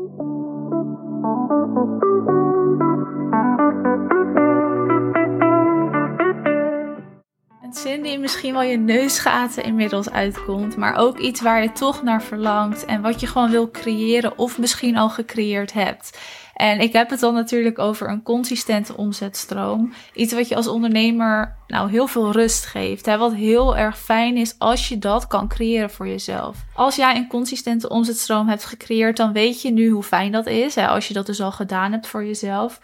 Een zin die misschien wel je neusgaten inmiddels uitkomt, maar ook iets waar je toch naar verlangt en wat je gewoon wil creëren of misschien al gecreëerd hebt. En ik heb het dan natuurlijk over een consistente omzetstroom. Iets wat je als ondernemer nou heel veel rust geeft. Hè? Wat heel erg fijn is als je dat kan creëren voor jezelf. Als jij een consistente omzetstroom hebt gecreëerd, dan weet je nu hoe fijn dat is. Hè? Als je dat dus al gedaan hebt voor jezelf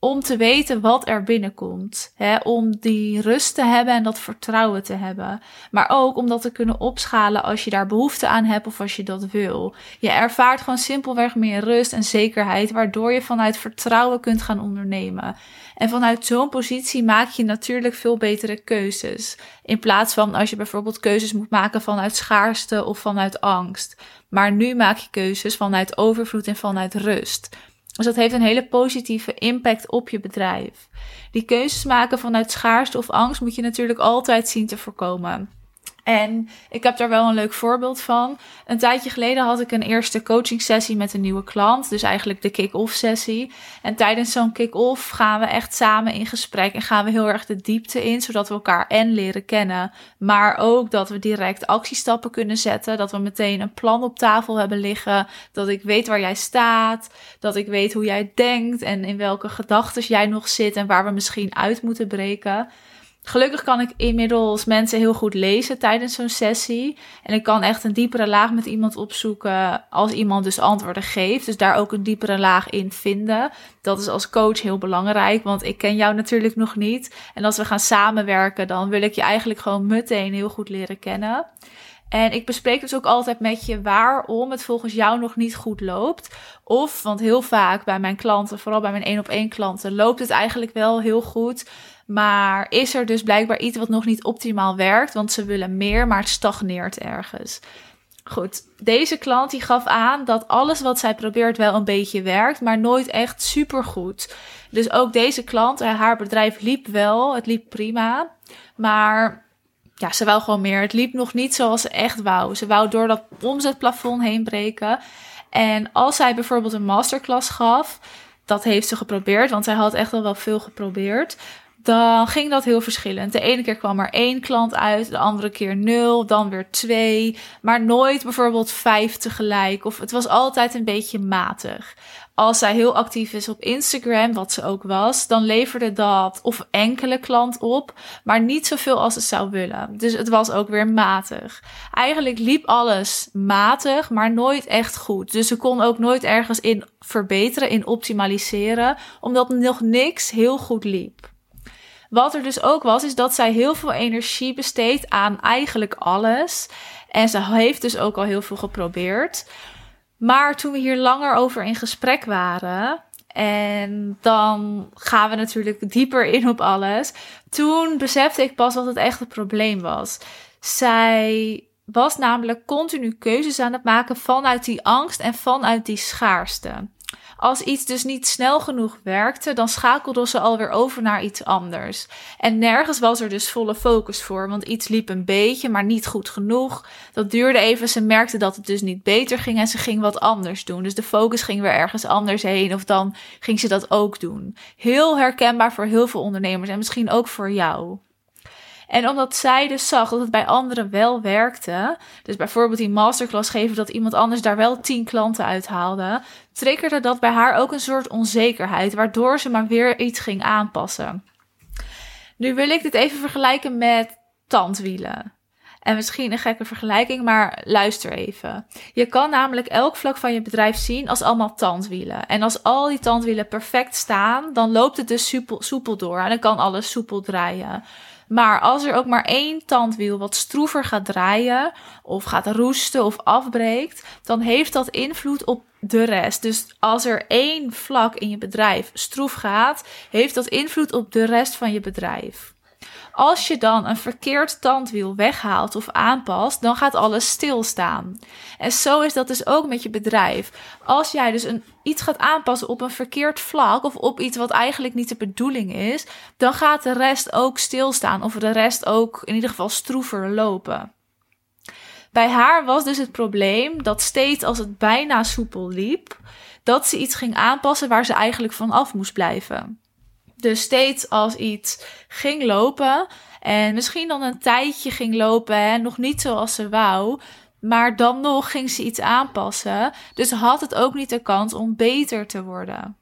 om te weten wat er binnenkomt. Hè? Om die rust te hebben en dat vertrouwen te hebben. Maar ook om dat te kunnen opschalen als je daar behoefte aan hebt of als je dat wil. Je ervaart gewoon simpelweg meer rust en zekerheid, waardoor je vanuit vertrouwen kunt gaan ondernemen. En vanuit zo'n positie maak je natuurlijk veel betere keuzes. In plaats van als je bijvoorbeeld keuzes moet maken vanuit schaarste of vanuit angst. Maar nu maak je keuzes vanuit overvloed en vanuit rust. Dus dat heeft een hele positieve impact op je bedrijf. Die keuzes maken vanuit schaarste of angst moet je natuurlijk altijd zien te voorkomen. En ik heb daar wel een leuk voorbeeld van. Een tijdje geleden had ik een eerste coaching sessie met een nieuwe klant. Dus eigenlijk de kick-off sessie. En tijdens zo'n kick-off gaan we echt samen in gesprek. En gaan we heel erg de diepte in. Zodat we elkaar en leren kennen. Maar ook dat we direct actiestappen kunnen zetten. Dat we meteen een plan op tafel hebben liggen. Dat ik weet waar jij staat. Dat ik weet hoe jij denkt. En in welke gedachten jij nog zit. En waar we misschien uit moeten breken. Gelukkig kan ik inmiddels mensen heel goed lezen tijdens zo'n sessie. En ik kan echt een diepere laag met iemand opzoeken als iemand dus antwoorden geeft. Dus daar ook een diepere laag in vinden. Dat is als coach heel belangrijk, want ik ken jou natuurlijk nog niet. En als we gaan samenwerken, dan wil ik je eigenlijk gewoon meteen heel goed leren kennen. En ik bespreek dus ook altijd met je waarom het volgens jou nog niet goed loopt. Of, want heel vaak bij mijn klanten, vooral bij mijn één op één klanten, loopt het eigenlijk wel heel goed. Maar is er dus blijkbaar iets wat nog niet optimaal werkt, want ze willen meer, maar het stagneert ergens. Goed, deze klant die gaf aan dat alles wat zij probeert wel een beetje werkt, maar nooit echt super goed. Dus ook deze klant, eh, haar bedrijf liep wel, het liep prima, maar ja, ze wou gewoon meer. Het liep nog niet zoals ze echt wou. Ze wou door dat omzetplafond heen breken. En als zij bijvoorbeeld een masterclass gaf, dat heeft ze geprobeerd, want zij had echt al wel veel geprobeerd dan ging dat heel verschillend. De ene keer kwam er één klant uit, de andere keer nul, dan weer twee, maar nooit bijvoorbeeld vijf tegelijk. Of het was altijd een beetje matig. Als zij heel actief is op Instagram, wat ze ook was, dan leverde dat of enkele klant op, maar niet zoveel als ze zou willen. Dus het was ook weer matig. Eigenlijk liep alles matig, maar nooit echt goed. Dus ze kon ook nooit ergens in verbeteren, in optimaliseren, omdat nog niks heel goed liep. Wat er dus ook was, is dat zij heel veel energie besteedt aan eigenlijk alles. En ze heeft dus ook al heel veel geprobeerd. Maar toen we hier langer over in gesprek waren, en dan gaan we natuurlijk dieper in op alles. Toen besefte ik pas wat het echt probleem was. Zij was namelijk continu keuzes aan het maken vanuit die angst en vanuit die schaarste. Als iets dus niet snel genoeg werkte, dan schakelde ze alweer over naar iets anders. En nergens was er dus volle focus voor, want iets liep een beetje, maar niet goed genoeg. Dat duurde even, ze merkte dat het dus niet beter ging en ze ging wat anders doen. Dus de focus ging weer ergens anders heen of dan ging ze dat ook doen. Heel herkenbaar voor heel veel ondernemers en misschien ook voor jou. En omdat zij dus zag dat het bij anderen wel werkte, dus bijvoorbeeld die masterclass geven dat iemand anders daar wel tien klanten uithaalde, triggerde dat bij haar ook een soort onzekerheid, waardoor ze maar weer iets ging aanpassen. Nu wil ik dit even vergelijken met tandwielen. En misschien een gekke vergelijking, maar luister even. Je kan namelijk elk vlak van je bedrijf zien als allemaal tandwielen. En als al die tandwielen perfect staan, dan loopt het dus soepel, soepel door en dan kan alles soepel draaien. Maar als er ook maar één tandwiel wat stroever gaat draaien, of gaat roesten of afbreekt, dan heeft dat invloed op de rest. Dus als er één vlak in je bedrijf stroef gaat, heeft dat invloed op de rest van je bedrijf. Als je dan een verkeerd tandwiel weghaalt of aanpast, dan gaat alles stilstaan. En zo is dat dus ook met je bedrijf. Als jij dus een, iets gaat aanpassen op een verkeerd vlak of op iets wat eigenlijk niet de bedoeling is, dan gaat de rest ook stilstaan of de rest ook in ieder geval stroever lopen. Bij haar was dus het probleem dat steeds als het bijna soepel liep, dat ze iets ging aanpassen waar ze eigenlijk van af moest blijven. Dus steeds als iets ging lopen en misschien dan een tijdje ging lopen en nog niet zoals ze wou, maar dan nog ging ze iets aanpassen. Dus had het ook niet de kans om beter te worden.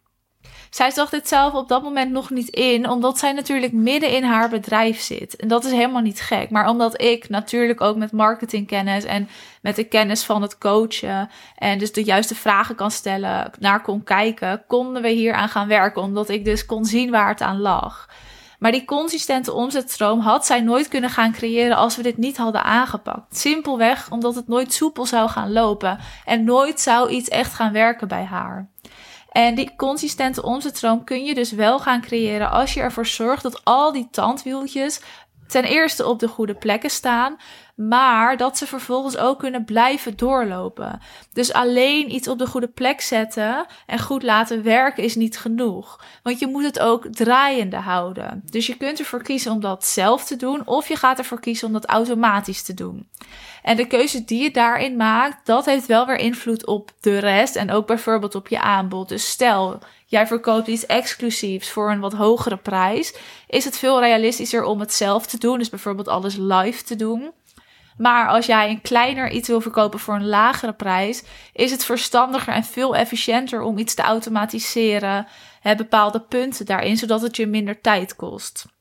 Zij zag dit zelf op dat moment nog niet in, omdat zij natuurlijk midden in haar bedrijf zit. En dat is helemaal niet gek. Maar omdat ik natuurlijk ook met marketingkennis en met de kennis van het coachen en dus de juiste vragen kan stellen, naar kon kijken, konden we hier aan gaan werken. Omdat ik dus kon zien waar het aan lag. Maar die consistente omzetstroom had zij nooit kunnen gaan creëren als we dit niet hadden aangepakt. Simpelweg omdat het nooit soepel zou gaan lopen en nooit zou iets echt gaan werken bij haar. En die consistente omzetstroom kun je dus wel gaan creëren als je ervoor zorgt dat al die tandwieltjes ten eerste op de goede plekken staan, maar dat ze vervolgens ook kunnen blijven doorlopen. Dus alleen iets op de goede plek zetten en goed laten werken is niet genoeg. Want je moet het ook draaiende houden. Dus je kunt ervoor kiezen om dat zelf te doen, of je gaat ervoor kiezen om dat automatisch te doen. En de keuze die je daarin maakt, dat heeft wel weer invloed op de rest en ook bijvoorbeeld op je aanbod. Dus stel, jij verkoopt iets exclusiefs voor een wat hogere prijs, is het veel realistischer om het zelf te doen. Dus bijvoorbeeld alles live te doen. Maar als jij een kleiner iets wil verkopen voor een lagere prijs, is het verstandiger en veel efficiënter om iets te automatiseren. Hè, bepaalde punten daarin, zodat het je minder tijd kost.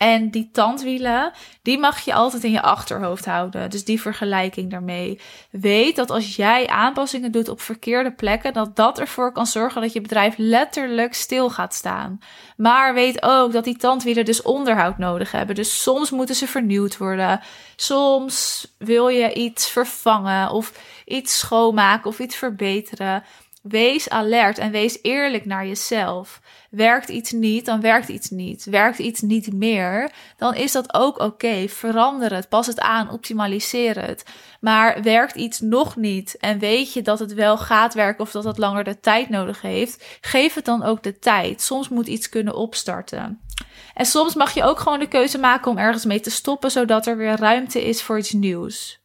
En die tandwielen, die mag je altijd in je achterhoofd houden. Dus die vergelijking daarmee. Weet dat als jij aanpassingen doet op verkeerde plekken, dat dat ervoor kan zorgen dat je bedrijf letterlijk stil gaat staan. Maar weet ook dat die tandwielen dus onderhoud nodig hebben. Dus soms moeten ze vernieuwd worden. Soms wil je iets vervangen of iets schoonmaken of iets verbeteren. Wees alert en wees eerlijk naar jezelf. Werkt iets niet, dan werkt iets niet. Werkt iets niet meer, dan is dat ook oké. Verander het, pas het aan, optimaliseer het. Maar werkt iets nog niet en weet je dat het wel gaat werken of dat het langer de tijd nodig heeft, geef het dan ook de tijd. Soms moet iets kunnen opstarten. En soms mag je ook gewoon de keuze maken om ergens mee te stoppen, zodat er weer ruimte is voor iets nieuws.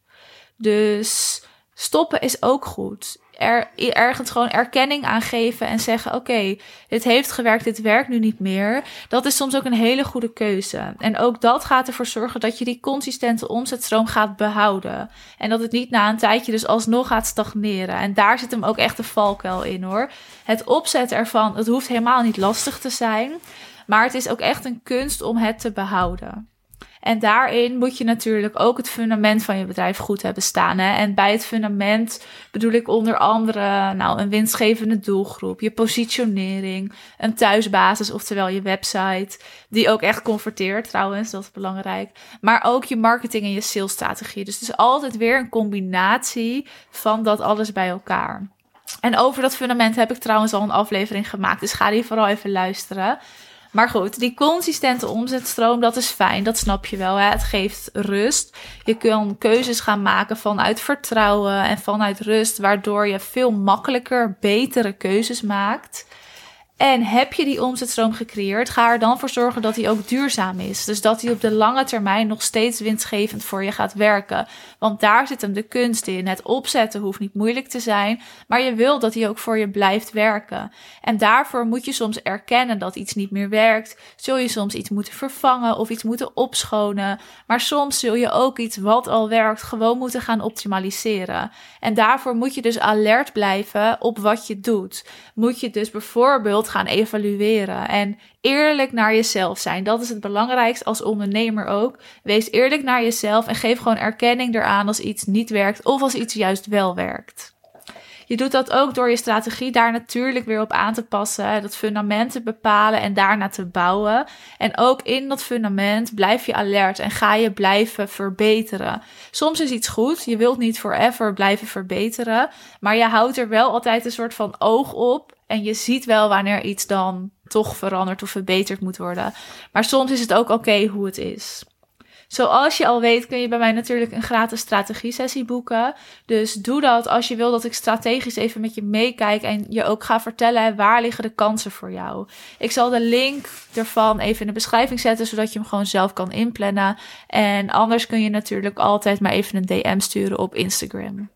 Dus stoppen is ook goed er, ergens gewoon erkenning aan geven en zeggen: Oké, dit heeft gewerkt, dit werkt nu niet meer. Dat is soms ook een hele goede keuze. En ook dat gaat ervoor zorgen dat je die consistente omzetstroom gaat behouden. En dat het niet na een tijdje dus alsnog gaat stagneren. En daar zit hem ook echt de valkuil in hoor. Het opzetten ervan, het hoeft helemaal niet lastig te zijn. Maar het is ook echt een kunst om het te behouden. En daarin moet je natuurlijk ook het fundament van je bedrijf goed hebben staan. Hè? En bij het fundament bedoel ik onder andere nou, een winstgevende doelgroep, je positionering, een thuisbasis, oftewel je website, die ook echt converteert trouwens, dat is belangrijk. Maar ook je marketing en je salesstrategie. Dus het is altijd weer een combinatie van dat alles bij elkaar. En over dat fundament heb ik trouwens al een aflevering gemaakt, dus ga die vooral even luisteren. Maar goed, die consistente omzetstroom, dat is fijn. Dat snap je wel. Hè? Het geeft rust. Je kan keuzes gaan maken vanuit vertrouwen en vanuit rust, waardoor je veel makkelijker betere keuzes maakt. En heb je die omzetstroom gecreëerd, ga er dan voor zorgen dat die ook duurzaam is. Dus dat die op de lange termijn nog steeds winstgevend voor je gaat werken. Want daar zit hem de kunst in. Het opzetten hoeft niet moeilijk te zijn, maar je wil dat die ook voor je blijft werken. En daarvoor moet je soms erkennen dat iets niet meer werkt. Zul je soms iets moeten vervangen of iets moeten opschonen. Maar soms zul je ook iets wat al werkt gewoon moeten gaan optimaliseren. En daarvoor moet je dus alert blijven op wat je doet. Moet je dus bijvoorbeeld gaan evalueren. En eerlijk naar jezelf zijn. Dat is het belangrijkste als ondernemer ook. Wees eerlijk naar jezelf en geef gewoon erkenning eraan als iets niet werkt of als iets juist wel werkt. Je doet dat ook door je strategie daar natuurlijk weer op aan te passen, dat fundament te bepalen en daarna te bouwen. En ook in dat fundament blijf je alert en ga je blijven verbeteren. Soms is iets goed, je wilt niet forever blijven verbeteren, maar je houdt er wel altijd een soort van oog op en je ziet wel wanneer iets dan toch veranderd of verbeterd moet worden. Maar soms is het ook oké hoe het is. Zoals je al weet kun je bij mij natuurlijk een gratis strategie-sessie boeken. Dus doe dat als je wil dat ik strategisch even met je meekijk en je ook ga vertellen waar liggen de kansen voor jou. Ik zal de link ervan even in de beschrijving zetten, zodat je hem gewoon zelf kan inplannen. En anders kun je natuurlijk altijd maar even een DM sturen op Instagram.